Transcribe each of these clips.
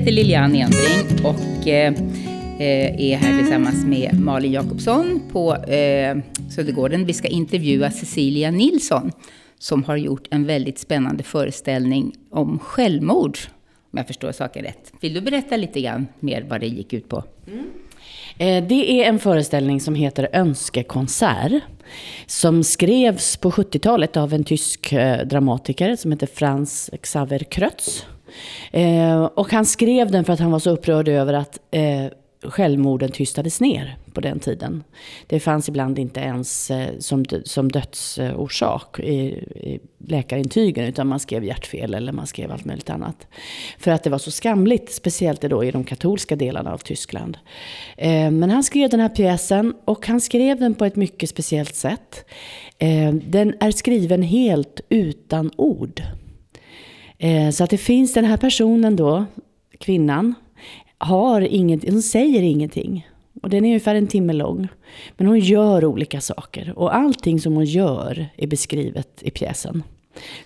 heter Lilian Endring och eh, är här tillsammans med Malin Jakobsson på eh, Södergården. Vi ska intervjua Cecilia Nilsson som har gjort en väldigt spännande föreställning om självmord, om jag förstår saken rätt. Vill du berätta lite grann mer vad det gick ut på? Mm. Eh, det är en föreställning som heter Önskekonsert. Som skrevs på 70-talet av en tysk dramatiker som heter Franz Xaver Krötz. Eh, och han skrev den för att han var så upprörd över att eh, självmorden tystades ner på den tiden. Det fanns ibland inte ens eh, som, som dödsorsak i, i läkarintygen utan man skrev hjärtfel eller man skrev allt möjligt annat. För att det var så skamligt, speciellt då i de katolska delarna av Tyskland. Eh, men han skrev den här pjäsen och han skrev den på ett mycket speciellt sätt. Eh, den är skriven helt utan ord. Eh, så att det finns den här personen då, kvinnan, har inget, hon säger ingenting. Och den är ungefär en timme lång. Men hon gör olika saker. Och allting som hon gör är beskrivet i pjäsen.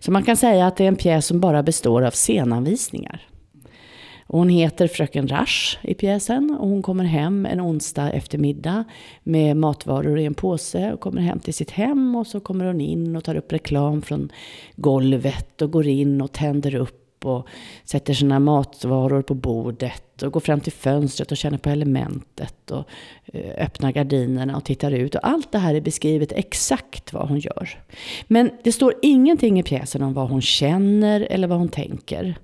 Så man kan säga att det är en pjäs som bara består av scenanvisningar. Och hon heter Fröken Rasch i pjäsen och hon kommer hem en onsdag eftermiddag med matvaror i en påse och kommer hem till sitt hem och så kommer hon in och tar upp reklam från golvet och går in och tänder upp och sätter sina matvaror på bordet och går fram till fönstret och känner på elementet och eh, öppnar gardinerna och tittar ut. Och allt det här är beskrivet exakt vad hon gör. Men det står ingenting i pjäsen om vad hon känner eller vad hon tänker.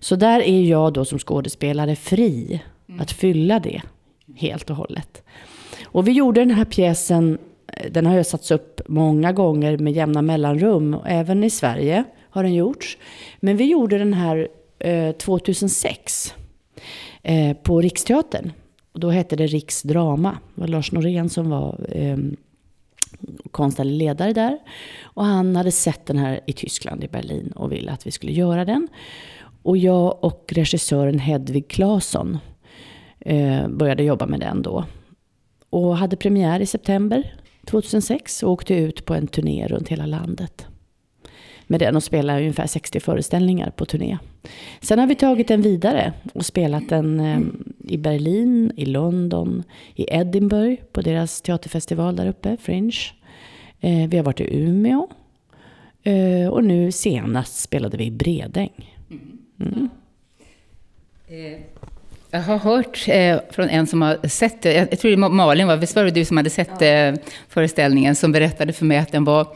Så där är jag då som skådespelare fri mm. att fylla det helt och hållet. Och vi gjorde den här pjäsen, den har ju satts upp många gånger med jämna mellanrum, även i Sverige har den gjorts. Men vi gjorde den här eh, 2006 eh, på Riksteatern. Och då hette det Riksdrama. Det var Lars Norén som var eh, konstnärlig ledare där. Och han hade sett den här i Tyskland, i Berlin, och ville att vi skulle göra den. Och jag och regissören Hedvig Claesson eh, började jobba med den då. Och hade premiär i september 2006 och åkte ut på en turné runt hela landet. Med den och spelade ungefär 60 föreställningar på turné. Sen har vi tagit den vidare och spelat den eh, i Berlin, i London, i Edinburgh på deras teaterfestival där uppe, Fringe. Eh, vi har varit i Umeå. Eh, och nu senast spelade vi i Bredäng. Mm. Eh, jag har hört eh, från en som har sett det, jag tror det var Malin, var, visst var det du som hade sett ja. föreställningen, som berättade för mig att den var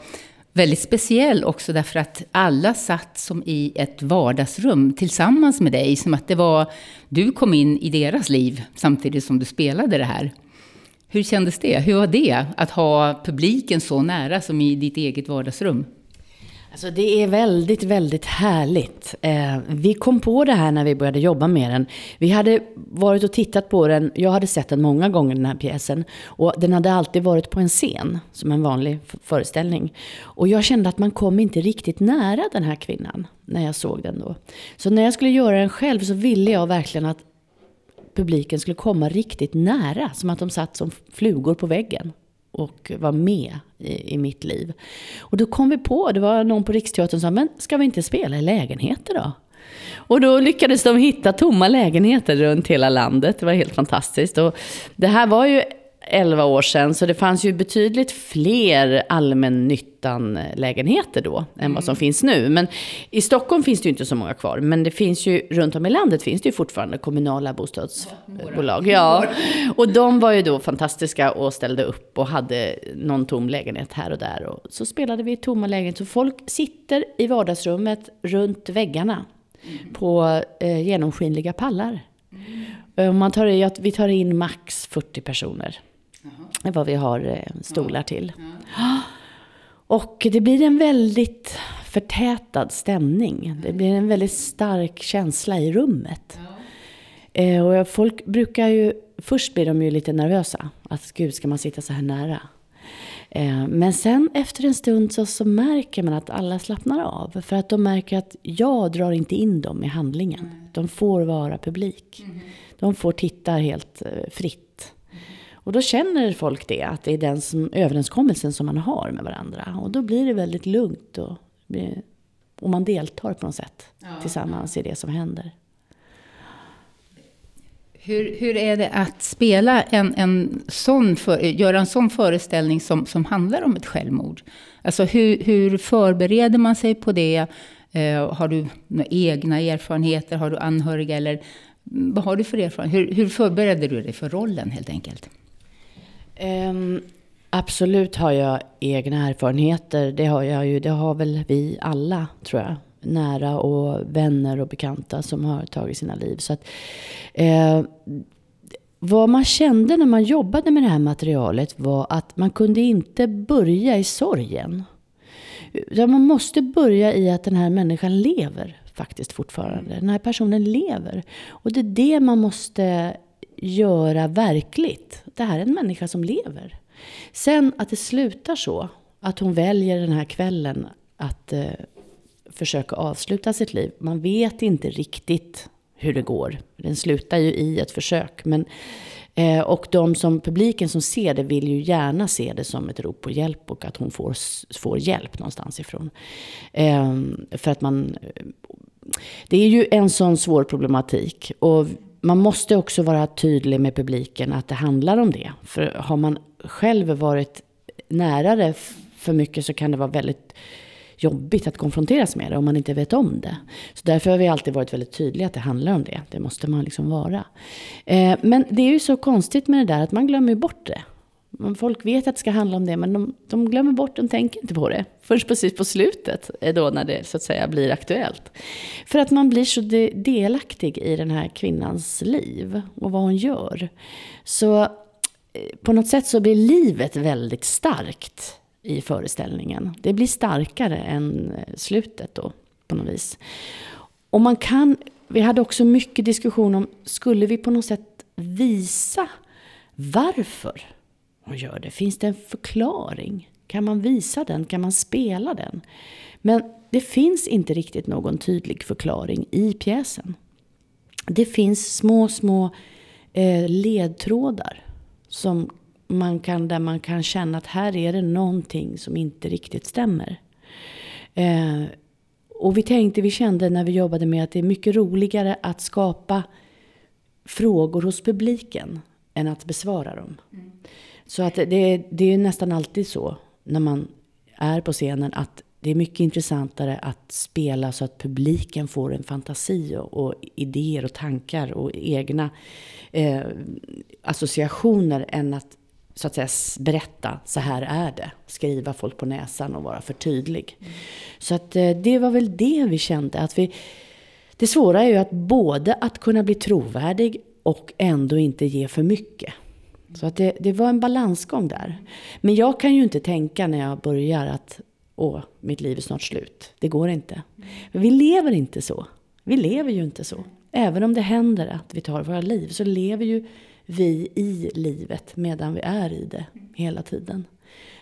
väldigt speciell också därför att alla satt som i ett vardagsrum tillsammans med dig. Som att det var, du kom in i deras liv samtidigt som du spelade det här. Hur kändes det? Hur var det att ha publiken så nära som i ditt eget vardagsrum? Alltså det är väldigt, väldigt härligt. Eh, vi kom på det här när vi började jobba med den. Vi hade varit och tittat på den, jag hade sett den många gånger den här pjäsen. Och den hade alltid varit på en scen, som en vanlig föreställning. Och jag kände att man kom inte riktigt nära den här kvinnan, när jag såg den då. Så när jag skulle göra den själv så ville jag verkligen att publiken skulle komma riktigt nära, som att de satt som flugor på väggen och var med i, i, mitt liv. Och då kom vi på, det var någon på Riksteatern som sa, men ska vi inte spela i lägenheter då? Och då lyckades de hitta tomma lägenheter runt hela landet. Det var helt fantastiskt. Och det här var ju 11 år sedan, så det fanns ju betydligt fler allmännyttan-lägenheter då än mm. vad som mm. finns nu. Men i Stockholm finns det ju inte så många kvar, men det finns ju runt om i landet finns det ju fortfarande kommunala bostadsbolag. Ja, och de var ju då fantastiska och ställde upp och hade någon tom lägenhet här och där. Och så spelade vi tomma lägenheter. Så folk sitter i vardagsrummet runt väggarna mm. på eh, genomskinliga pallar. Mm. Man tar i vi tar in max 40 personer. Vad vi har eh, stolar till. Och det blir en väldigt förtätad stämning. Det blir en väldigt stark känsla i rummet. Eh, och folk brukar ju, först blir de ju lite nervösa. Att gud, ska man sitta så här nära? Eh, men sen efter en stund så, så märker man att alla slappnar av. För att de märker att jag drar inte in dem i handlingen. De får vara publik. Mm. De får titta helt fritt. Och då känner folk det, att det är den som, överenskommelsen som man har med varandra. Och då blir det väldigt lugnt och, och man deltar på något sätt ja. tillsammans i det som händer. Hur, hur är det att spela en, en sån för, göra en sån föreställning som, som handlar om ett självmord? Alltså hur, hur förbereder man sig på det? Eh, har du några egna erfarenheter? Har du anhöriga? Eller vad har du för erfarenhet? Hur, hur förbereder du dig för rollen helt enkelt? Um, absolut har jag egna erfarenheter. Det har jag ju. Det har väl vi alla, tror jag. Nära och vänner och bekanta som har tagit sina liv. Så att, eh, vad man kände när man jobbade med det här materialet var att man kunde inte börja i sorgen. Man måste börja i att den här människan lever faktiskt fortfarande. Den här personen lever. Och det är det man måste göra verkligt. Det här är en människa som lever. Sen att det slutar så, att hon väljer den här kvällen att eh, försöka avsluta sitt liv. Man vet inte riktigt hur det går. Den slutar ju i ett försök. Men, eh, och de som, publiken som ser det vill ju gärna se det som ett rop på hjälp och att hon får, får hjälp någonstans ifrån. Eh, för att man... Det är ju en sån svår problematik. Och man måste också vara tydlig med publiken att det handlar om det. För har man själv varit nära det för mycket så kan det vara väldigt jobbigt att konfronteras med det om man inte vet om det. Så därför har vi alltid varit väldigt tydliga att det handlar om det. Det måste man liksom vara. Eh, men det är ju så konstigt med det där att man glömmer bort det. Folk vet att det ska handla om det, men de, de glömmer bort, de tänker inte på det. Först precis på slutet, eh, då när det så att säga blir aktuellt. För att man blir så delaktig i den här kvinnans liv och vad hon gör. Så eh, på något sätt så blir livet väldigt starkt i föreställningen. Det blir starkare än eh, slutet då, på något vis. Och man kan, vi hade också mycket diskussion om, skulle vi på något sätt visa varför hon gör det? Finns det en förklaring? Kan man visa den? Kan man spela den? Men det finns inte riktigt någon tydlig förklaring i pjäsen. Det finns små, små eh, ledtrådar som man kan, där man kan känna att här är det någonting som inte riktigt stämmer. Eh, och vi tänkte, vi kände när vi jobbade med att det är mycket roligare att skapa frågor hos publiken än att besvara dem. Mm. Så att det, det är nästan alltid så när man är på scenen att det är mycket intressantare att spela så att publiken får en fantasi och, och idéer och tankar och egna eh, associationer än att så att säga berätta, så här är det. Skriva folk på näsan och vara för tydlig. Mm. Så att eh, det var väl det vi kände. Att vi, det svåra är ju att både att kunna bli trovärdig och ändå inte ge för mycket. Så att det, det var en balansgång där. Men jag kan ju inte tänka när jag börjar att åh, mitt liv är snart slut. Det går inte. Men vi lever inte så. Vi lever ju inte så. Även om det händer att vi tar våra liv så lever ju vi i livet medan vi är i det hela tiden.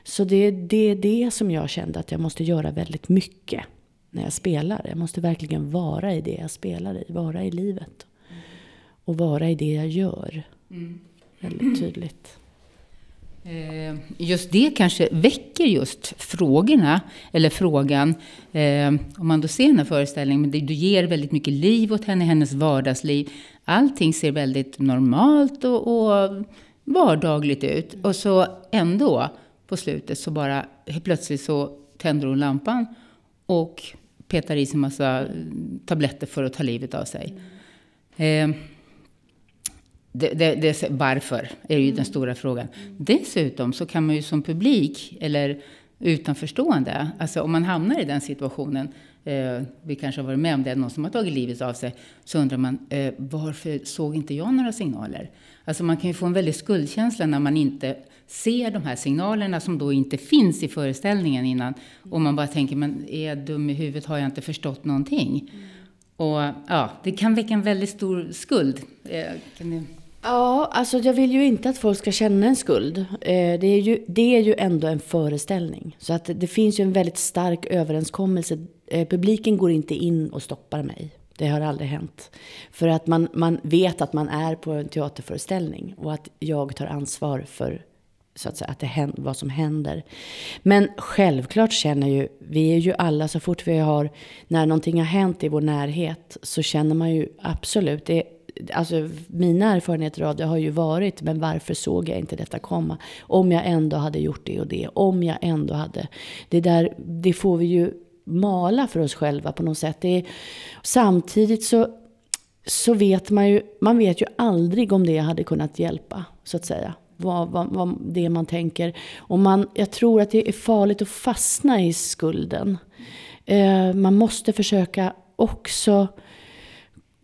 Så det är det, det som jag kände att jag måste göra väldigt mycket när jag spelar. Jag måste verkligen vara i det jag spelar i, vara i livet. Och vara i det jag gör. Mm. Väldigt tydligt. Eh, just det kanske väcker just frågorna, eller frågan. Eh, om man då ser den här föreställningen, men du ger väldigt mycket liv åt henne, hennes vardagsliv. Allting ser väldigt normalt och, och vardagligt ut. Och så ändå, på slutet, så bara helt plötsligt så tänder hon lampan och petar i sig en massa tabletter för att ta livet av sig. Eh, det, det, det, varför är ju den stora frågan. Dessutom så kan man ju som publik eller utanförstående, alltså om man hamnar i den situationen, eh, vi kanske har varit med om det, någon som har tagit livet av sig, så undrar man eh, varför såg inte jag några signaler? Alltså man kan ju få en väldig skuldkänsla när man inte ser de här signalerna som då inte finns i föreställningen innan. Och man bara tänker, men är jag dum i huvudet? Har jag inte förstått någonting? Och ja, det kan väcka en väldigt stor skuld. Eh, kan Ja, alltså jag vill ju inte att folk ska känna en skuld. Eh, det är ju, det är ju ändå en föreställning. Så att det finns ju en väldigt stark överenskommelse. Eh, publiken går inte in och stoppar mig. Det har aldrig hänt. För att man, man vet att man är på en teaterföreställning och att jag tar ansvar för så att säga, att det händer, vad som händer. Men självklart känner ju, vi är ju alla, så fort vi har, när någonting har hänt i vår närhet, så känner man ju absolut, det, Alltså mina erfarenheter av det har ju varit, men varför såg jag inte detta komma? Om jag ändå hade gjort det och det, om jag ändå hade... Det där, det får vi ju mala för oss själva på något sätt. Det är, samtidigt så, så vet man ju, man vet ju aldrig om det hade kunnat hjälpa, så att säga. Vad, vad, vad det man tänker. Och man, jag tror att det är farligt att fastna i skulden. Eh, man måste försöka också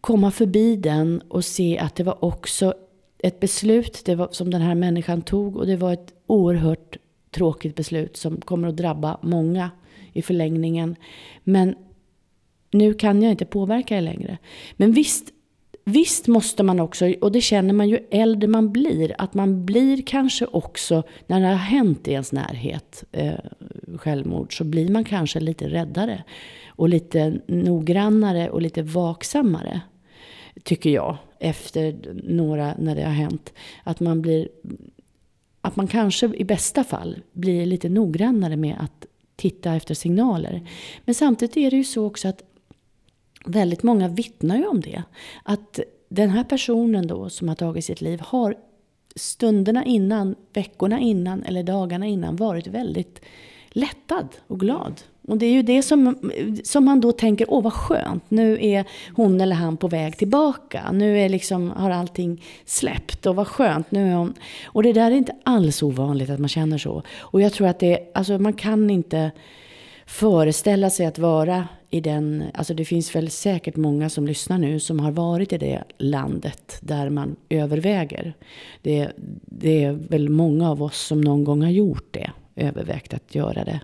komma förbi den och se att det var också ett beslut det var, som den här människan tog. Och det var ett oerhört tråkigt beslut som kommer att drabba många i förlängningen. Men nu kan jag inte påverka det längre. Men visst, visst måste man också, och det känner man ju äldre man blir, att man blir kanske också, när det har hänt i ens närhet, eh, självmord, så blir man kanske lite räddare. Och lite noggrannare och lite vaksammare. Tycker jag, efter några, när det har hänt. Att man blir, att man kanske i bästa fall blir lite noggrannare med att titta efter signaler. Men samtidigt är det ju så också att väldigt många vittnar ju om det. Att den här personen då som har tagit sitt liv har stunderna innan, veckorna innan eller dagarna innan varit väldigt lättad och glad. Och det är ju det som, som man då tänker, åh vad skönt, nu är hon eller han på väg tillbaka. Nu är liksom, har allting släppt och vad skönt, nu är hon... Och det där är inte alls ovanligt att man känner så. Och jag tror att det, alltså man kan inte föreställa sig att vara i den, alltså det finns väl säkert många som lyssnar nu som har varit i det landet där man överväger. Det, det är väl många av oss som någon gång har gjort det övervägt att göra det.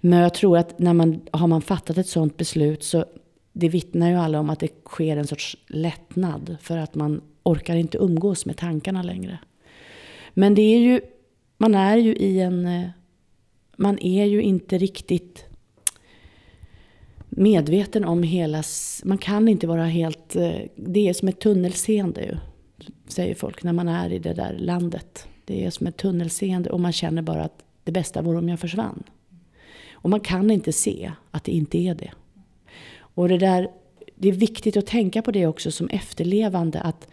Men jag tror att när man har man fattat ett sådant beslut så det vittnar ju alla om att det sker en sorts lättnad för att man orkar inte umgås med tankarna längre. Men det är ju, man är ju i en, eh, man är ju inte riktigt medveten om hela, man kan inte vara helt, eh, det är som ett tunnelseende ju, säger folk när man är i det där landet. Det är som ett tunnelseende och man känner bara att det bästa vore om jag försvann. Och man kan inte se att det inte är det. Och det där, det är viktigt att tänka på det också som efterlevande. Att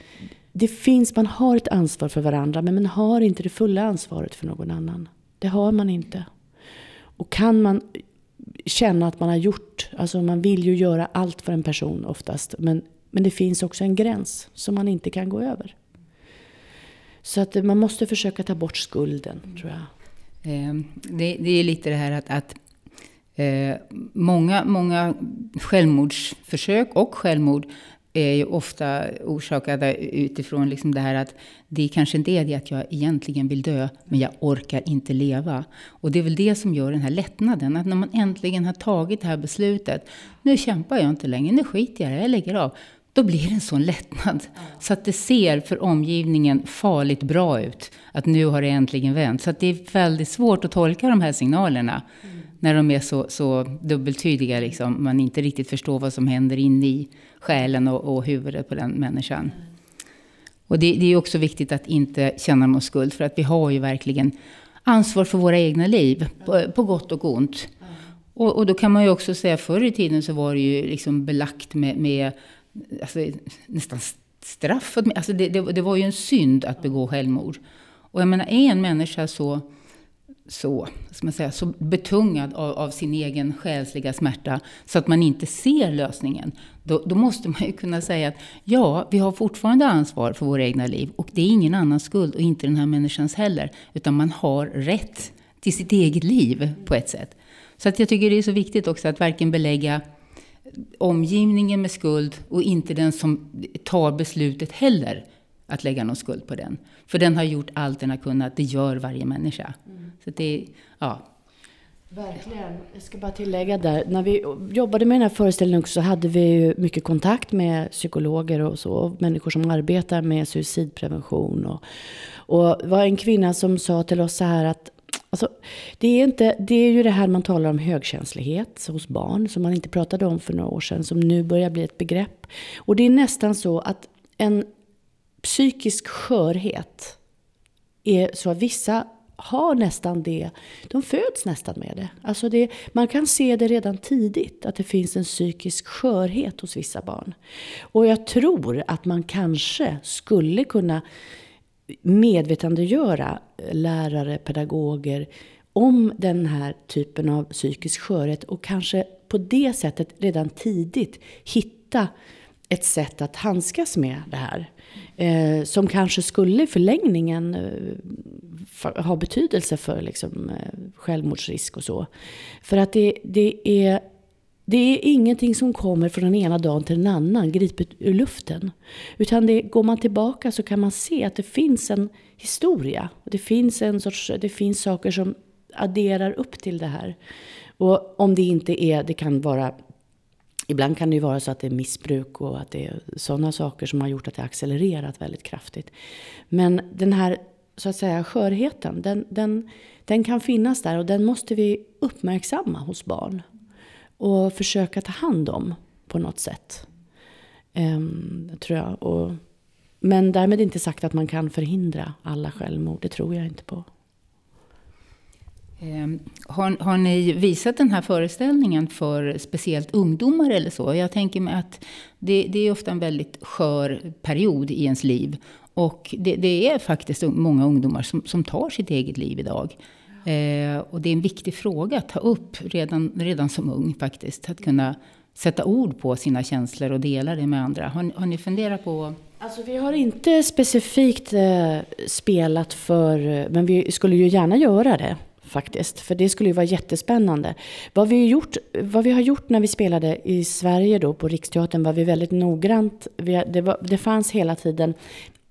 det finns, man har ett ansvar för varandra men man har inte det fulla ansvaret för någon annan. Det har man inte. Och kan man känna att man har gjort, alltså man vill ju göra allt för en person oftast. Men, men det finns också en gräns som man inte kan gå över. Så att man måste försöka ta bort skulden, tror jag. Ehm, det, det, är lite det här att, att eh, många, många självmordsförsök och självmord är ju ofta orsakade utifrån liksom det här att det kanske inte är det att jag egentligen vill dö, men jag orkar inte leva. Och det är väl det som gör den här lättnaden, att när man äntligen har tagit det här beslutet, nu kämpar jag inte längre, nu skiter jag i det, jag lägger av då blir det en sån lättnad. Så att det ser för omgivningen farligt bra ut. Att nu har det äntligen vänt. Så att det är väldigt svårt att tolka de här signalerna. Mm. När de är så, så dubbeltydiga. Liksom. Man inte riktigt förstår vad som händer inne i själen och, och huvudet på den människan. Och det, det är också viktigt att inte känna någon skuld. För att vi har ju verkligen ansvar för våra egna liv. På, på gott och ont. Och, och, då kan man ju också säga förr i tiden så var det ju liksom belagt med, med alltså, nästan straff. Alltså det, det, det, var ju en synd att begå självmord. Och jag menar, är en människa så, så, ska man säga, så betungad av, av, sin egen själsliga smärta så att man inte ser lösningen, då, då, måste man ju kunna säga att ja, vi har fortfarande ansvar för våra egna liv och det är ingen annans skuld och inte den här människans heller, utan man har rätt till sitt eget liv på ett sätt. Så att jag tycker det är så viktigt också att varken belägga omgivningen med skuld och inte den som tar beslutet heller att lägga någon skuld på den. För den har gjort allt den har kunnat. Det gör varje människa. Mm. Så det, ja. Verkligen. Jag ska bara tillägga där. När vi jobbade med den här föreställningen också hade vi mycket kontakt med psykologer och så. Människor som arbetar med suicidprevention. Och, och det var en kvinna som sa till oss så här att Alltså, det, är inte, det är ju det här man talar om högkänslighet hos barn, som man inte pratade om för några år sedan, som nu börjar bli ett begrepp. Och det är nästan så att en psykisk skörhet är så att vissa har nästan det. De föds nästan med det. Alltså det. Man kan se det redan tidigt, att det finns en psykisk skörhet hos vissa barn. Och jag tror att man kanske skulle kunna medvetandegöra eh, lärare, pedagoger om den här typen av psykisk skörhet och kanske på det sättet redan tidigt hitta ett sätt att handskas med det här. Eh, som kanske skulle i förlängningen eh, ha betydelse för liksom, eh, självmordsrisk och så. För att det, det, är, det är ingenting som kommer från den ena dagen till den annan, gripet ur luften. Utan det, går man tillbaka så kan man se att det finns en historia. Det finns, en sorts, det finns saker som adderar upp till det här. Och om det inte är, det kan vara Ibland kan det ju vara så att det är missbruk och att det är sådana saker som har gjort att det accelererat väldigt kraftigt. Men den här så att säga skörheten, den, den, den kan finnas där och den måste vi uppmärksamma hos barn. Och försöka ta hand om på något sätt. Um, tror jag. Och, men därmed inte sagt att man kan förhindra alla självmord, det tror jag inte på. Um, har, har, ni visat den här föreställningen för speciellt ungdomar eller så? Jag tänker mig att det, det är ofta en väldigt skör period i ens liv. Och det, det är faktiskt många ungdomar som, som, tar sitt eget liv idag. Eh, och det är en viktig fråga att ta upp redan, redan som ung faktiskt. Att kunna sätta ord på sina känslor och dela det med andra. Har, har ni funderat på Alltså vi har inte specifikt eh, spelat för, men vi skulle ju gärna göra det faktiskt. För det skulle ju vara jättespännande. Vad vi, gjort, vad vi har gjort när vi spelade i Sverige då på Riksteatern var vi väldigt noggrant. Vi, det, var, det fanns hela tiden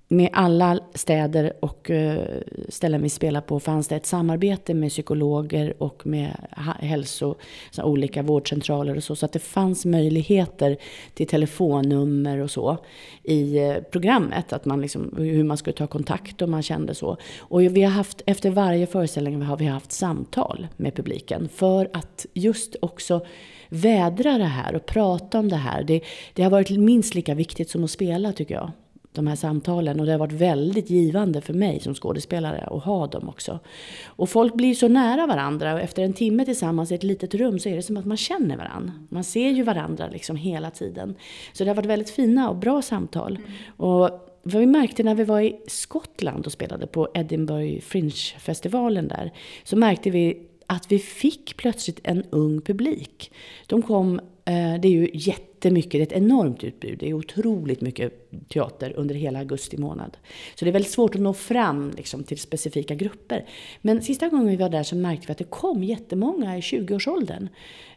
med alla städer och eh, ställen vi spelar på fanns det ett samarbete med psykologer och med hälso, olika vårdcentraler och så. Så att det fanns möjligheter till telefonnummer och så i eh, programmet. Att man liksom, hur man skulle ta kontakt om man kände så. Och vi har haft, efter varje föreställning har vi haft samtal med publiken. För att just också vädra det här och prata om det här. Det, det har varit minst lika viktigt som att spela tycker jag de här samtalen. Och det har varit väldigt givande för mig som skådespelare att ha dem också. Och folk blir så nära varandra och efter en timme tillsammans i ett litet rum så är det som att man känner varandra. Man ser ju varandra liksom hela tiden. Så det har varit väldigt fina och bra samtal. Mm. Och vad vi märkte när vi var i Skottland och spelade på Edinburgh Fringe-festivalen där, så märkte vi att vi fick plötsligt en ung publik. De kom Eh, det är ju jättemycket, det är ett enormt utbud. Det är otroligt mycket teater under hela augusti månad. Så det är väldigt svårt att nå fram liksom, till specifika grupper. Men sista gången vi var där så märkte vi att det kom jättemånga i 20-årsåldern.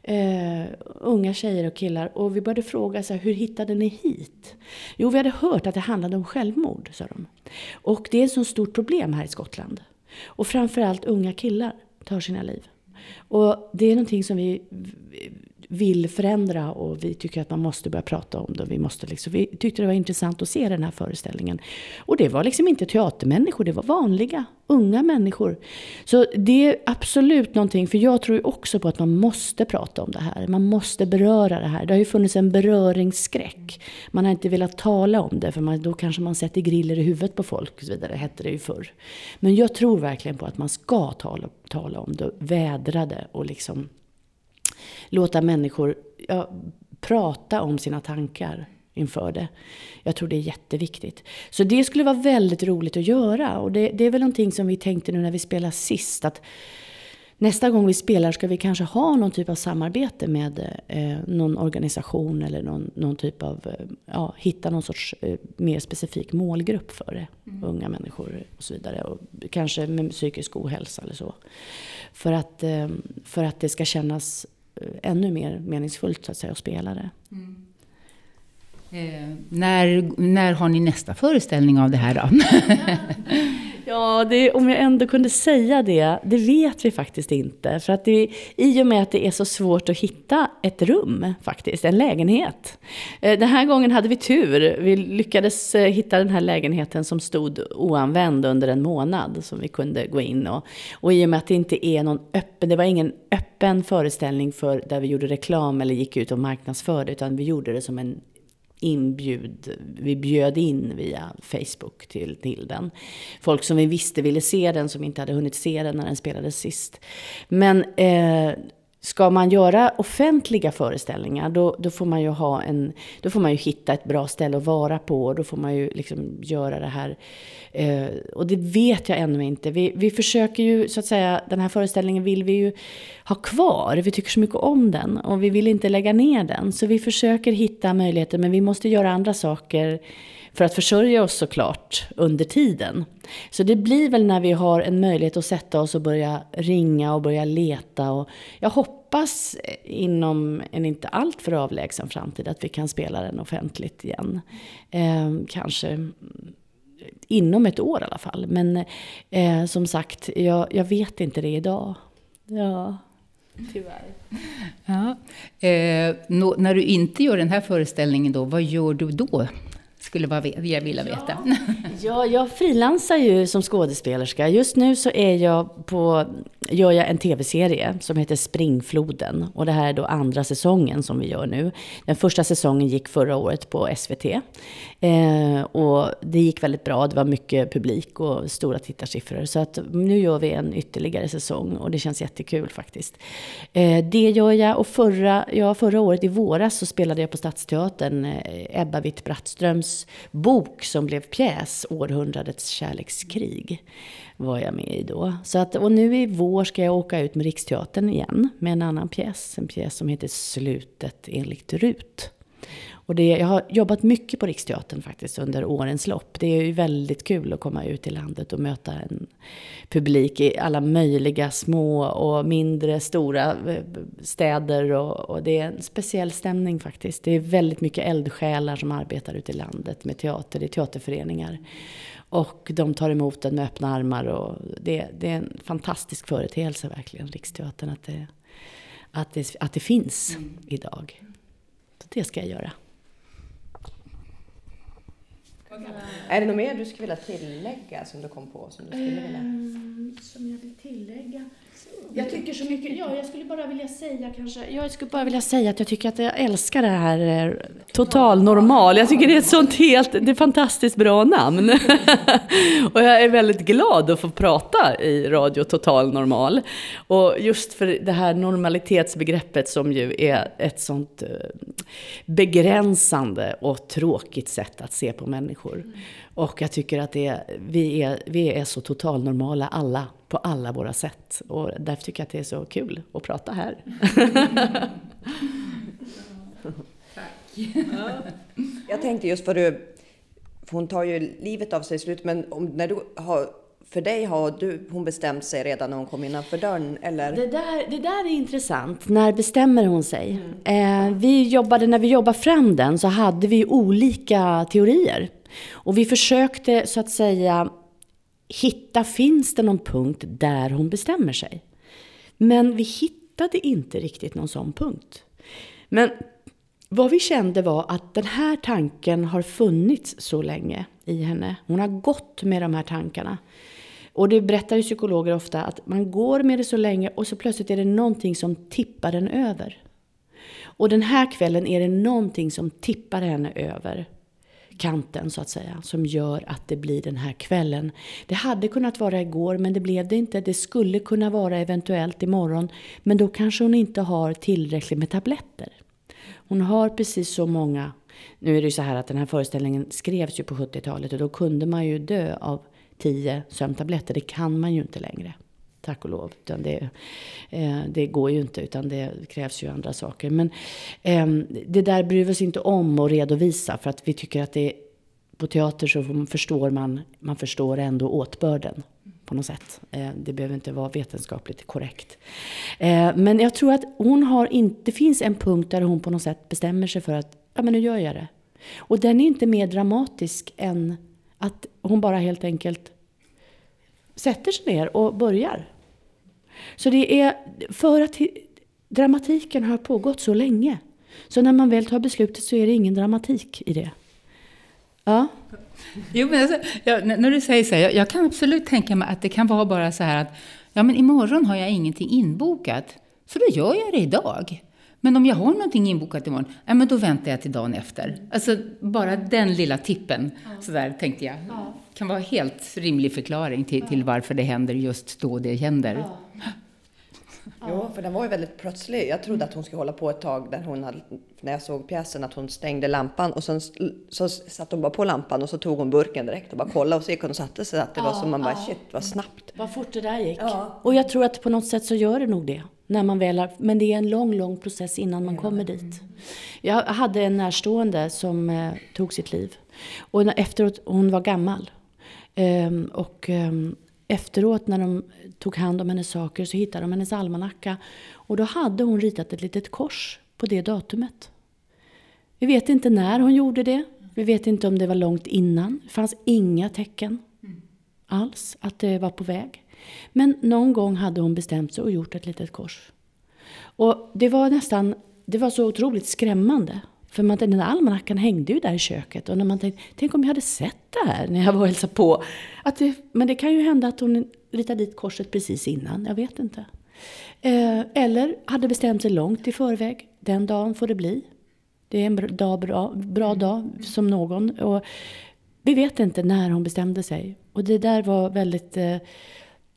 Uh, eh, unga tjejer och killar. Och vi började fråga så här, hur hittade ni hit? Jo, vi hade hört att det handlade om självmord, sa de. Och det är ett så stort problem här i Skottland. Och framförallt unga killar tar sina liv. Och det är någonting som vi vill förändra och vi tycker att man måste börja prata om det. Vi, måste liksom, vi tyckte det var intressant att se den här föreställningen. Och det var liksom inte teatermänniskor, det var vanliga, unga människor. Så det är absolut någonting, för jag tror ju också på att man måste prata om det här. Man måste beröra det här. Det har ju funnits en beröringsskräck. Man har inte velat tala om det, för man, då kanske man sätter griller i huvudet på folk och så vidare, hette det ju förr. Men jag tror verkligen på att man ska tala, tala om det, vädra det och liksom låta människor ja, prata om sina tankar inför det. Jag tror det är jätteviktigt. Så det skulle vara väldigt roligt att göra. Och det, det är väl någonting som vi tänkte nu när vi spelade sist. Att nästa gång vi spelar ska vi kanske ha någon typ av samarbete med eh, någon organisation eller någon, någon typ av, eh, ja, hitta någon sorts eh, mer specifik målgrupp för det. Mm. Unga människor och så vidare. Och kanske med psykisk ohälsa eller så. För att, eh, för att det ska kännas ännu mer meningsfullt så att, säga, att spela det. Mm. Eh, när, när har ni nästa föreställning av det här då? Ja, det, om jag ändå kunde säga det, det vet vi faktiskt inte. För att det, i och med att det är så svårt att hitta ett rum, faktiskt, en lägenhet. Eh, den här gången hade vi tur. Vi lyckades eh, hitta den här lägenheten som stod oanvänd under en månad, som vi kunde gå in och. Och i och med att det inte är någon öppen, det var ingen öppen föreställning för där vi gjorde reklam eller gick ut och marknadsförde, utan vi gjorde det som en inbjud, vi bjöd in via Facebook till, till den. Folk som vi visste ville se den, som inte hade hunnit se den när den spelades sist. Men eh, Ska man göra offentliga föreställningar då, då, får man ju ha en, då får man ju hitta ett bra ställe att vara på och då får man ju liksom göra det här. Eh, och det vet jag ännu inte. Vi, vi försöker ju så att säga, den här föreställningen vill vi ju ha kvar. Vi tycker så mycket om den och vi vill inte lägga ner den. Så vi försöker hitta möjligheter men vi måste göra andra saker för att försörja oss såklart under tiden. Så det blir väl när vi har en möjlighet att sätta oss och börja ringa och börja leta. Och jag hoppas eh, inom en inte alltför avlägsen framtid att vi kan spela den offentligt igen. Eh, kanske inom ett år i alla fall. Men eh, som sagt, jag, jag vet inte det idag. Ja. Tyvärr. Ja. Eh, no, när du inte gör den här föreställningen då, vad gör du då? skulle jag vilja veta. Ja, ja jag frilansar ju som skådespelerska. Just nu så är jag på, gör jag en tv-serie som heter Springfloden. Och det här är då andra säsongen som vi gör nu. Den första säsongen gick förra året på SVT. Eh, och det gick väldigt bra. Det var mycket publik och stora tittarsiffror. Så att nu gör vi en ytterligare säsong och det känns jättekul faktiskt. Eh, det gör jag. Och förra, ja, förra året i våras så spelade jag på Stadsteatern eh, Ebba Witt-Brattströms bok som blev pjäs, Århundradets kärlekskrig, var jag med i då. Så att, och nu i vår ska jag åka ut med Riksteatern igen med en annan pjäs. En pjäs som heter Slutet enligt Rut. Och det, jag har jobbat mycket på Riksteatern faktiskt under årens lopp. Det är ju väldigt kul att komma ut i landet och möta en publik i alla möjliga små och mindre stora eh, städer. Och, och det är en speciell stämning faktiskt. Det är väldigt mycket eldsjälar som arbetar ute i landet med teater, det är teaterföreningar. Och de tar emot den med öppna armar och det, det är en fantastisk företeelse verkligen, Riksteatern, att det, att det, att det finns mm. idag. Så det ska jag göra. Är det något mer du skulle vilja tillägga som du kom på? Som, du skulle vilja? Ehm, som jag vill tillägga? Jag tycker så mycket, ja, jag skulle bara vilja säga kanske, jag skulle bara vilja säga att jag tycker att jag älskar det här eh, Total Normal. Jag tycker det är ett sånt helt, det är fantastiskt bra namn. och jag är väldigt glad att få prata i Radio Total Normal. Och just för det här normalitetsbegreppet som ju är ett sånt eh, begränsande och tråkigt sätt att se på människor. Och jag tycker att det vi, är, vi är så totalnormala alla, på alla våra sätt. Och därför tycker jag att det är så kul att prata här. Tack. Jag tänkte just för du, för hon tar ju livet av sig i slut, men om, när du har för dig har du, hon bestämt sig redan när hon kom innanför dörren? Eller? Det, där, det där är intressant. När bestämmer hon sig? Mm. Eh, vi jobbade, när vi jobbade fram den så hade vi olika teorier. Och vi försökte så att säga hitta, finns det någon punkt där hon bestämmer sig? Men vi hittade inte riktigt någon sån punkt. Men vad vi kände var att den här tanken har funnits så länge i henne. Hon har gått med de här tankarna. Och det berättar ju psykologer ofta att man går med det så länge och så plötsligt är det någonting som tippar den över. Och den här kvällen är det någonting som tippar henne över kanten så att säga, som gör att det blir den här kvällen. Det hade kunnat vara igår men det blev det inte. Det skulle kunna vara eventuellt imorgon men då kanske hon inte har tillräckligt med tabletter. Hon har precis så många nu är det ju så här att den här föreställningen skrevs ju på 70-talet och då kunde man ju dö av tio sömntabletter. Det kan man ju inte längre. Tack och lov. Utan det, eh, det går ju inte utan det krävs ju andra saker. Men eh, det där bryr vi oss inte om att redovisa för att vi tycker att det på teater så förstår man, man förstår ändå åtbörden på något sätt. Eh, det behöver inte vara vetenskapligt korrekt. Eh, men jag tror att hon har inte, det finns en punkt där hon på något sätt bestämmer sig för att ja men nu gör jag det. Och den är inte mer dramatisk än att hon bara helt enkelt sätter sig ner och börjar. Så det är för att dramatiken har pågått så länge. Så när man väl tar beslutet så är det ingen dramatik i det. Ja. Jo, men alltså, jag, när du säger så här, jag, jag, kan absolut tänka mig att det kan vara bara så här att ja, men imorgon har jag ingenting inbokat, så då gör jag det idag. Men om jag har någonting inbokat imorgon, ja, men då väntar jag till dagen efter. Alltså bara den lilla tippen, ja. sådär tänkte jag. Ja. Kan vara helt rimlig förklaring till, till varför det händer just då det händer. Ja. Jo, för den var ju väldigt plötslig. Jag trodde att hon skulle hålla på ett tag där hon hade, när jag såg pjäsen, att hon stängde lampan och sen så satte hon bara på lampan och så tog hon burken direkt och bara kollade och så gick hon och satte sig. Att det var som man bara, shit vad snabbt. Vad fort det där gick. Ja. Och jag tror att på något sätt så gör det nog det. När man väl har, men det är en lång, lång process innan man kommer dit. Jag hade en närstående som eh, tog sitt liv. Och efteråt, hon var gammal. Um, och um, efteråt när de tog hand om hennes saker så hittade de hennes almanacka. Och då hade hon ritat ett litet kors på det datumet. Vi vet inte när hon gjorde det. Vi vet inte om det var långt innan. Det fanns inga tecken alls att det var på väg. Men någon gång hade hon bestämt sig och gjort ett litet kors. Och det var nästan, det var så otroligt skrämmande. För man, den där almanackan hängde ju där i köket och när man tänkte, tänk om jag hade sett det här när jag var och hälsade på. Att det, men det kan ju hända att hon ritade dit korset precis innan, jag vet inte. Eh, eller hade bestämt sig långt i förväg, den dagen får det bli. Det är en bra, dag, bra, bra dag som någon. Och vi vet inte när hon bestämde sig. Och det där var väldigt eh,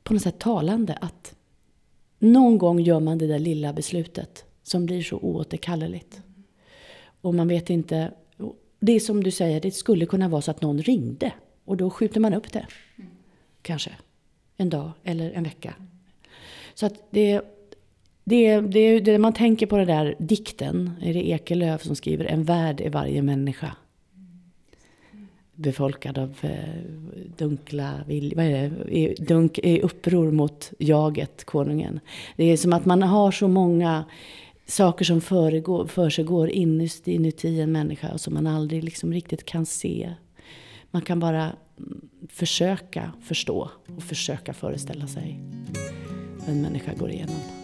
på något sätt talande att någon gång gör man det där lilla beslutet som blir så oåterkalleligt. Och man vet inte. Det är som du säger, det skulle kunna vara så att någon ringde. Och då skjuter man upp det. Kanske. En dag eller en vecka. Så att det, det, det, det, man tänker på den där dikten, är det Ekelöf som skriver En värld är varje människa. Befolkad av eh, dunkla vad är det? Dunk, uppror mot jaget, konungen. Det är som att man har så många saker som föregår, för sig går inuti, inuti en människa och som man aldrig liksom riktigt kan se. Man kan bara mm, försöka förstå och försöka föreställa sig vad en människa går igenom.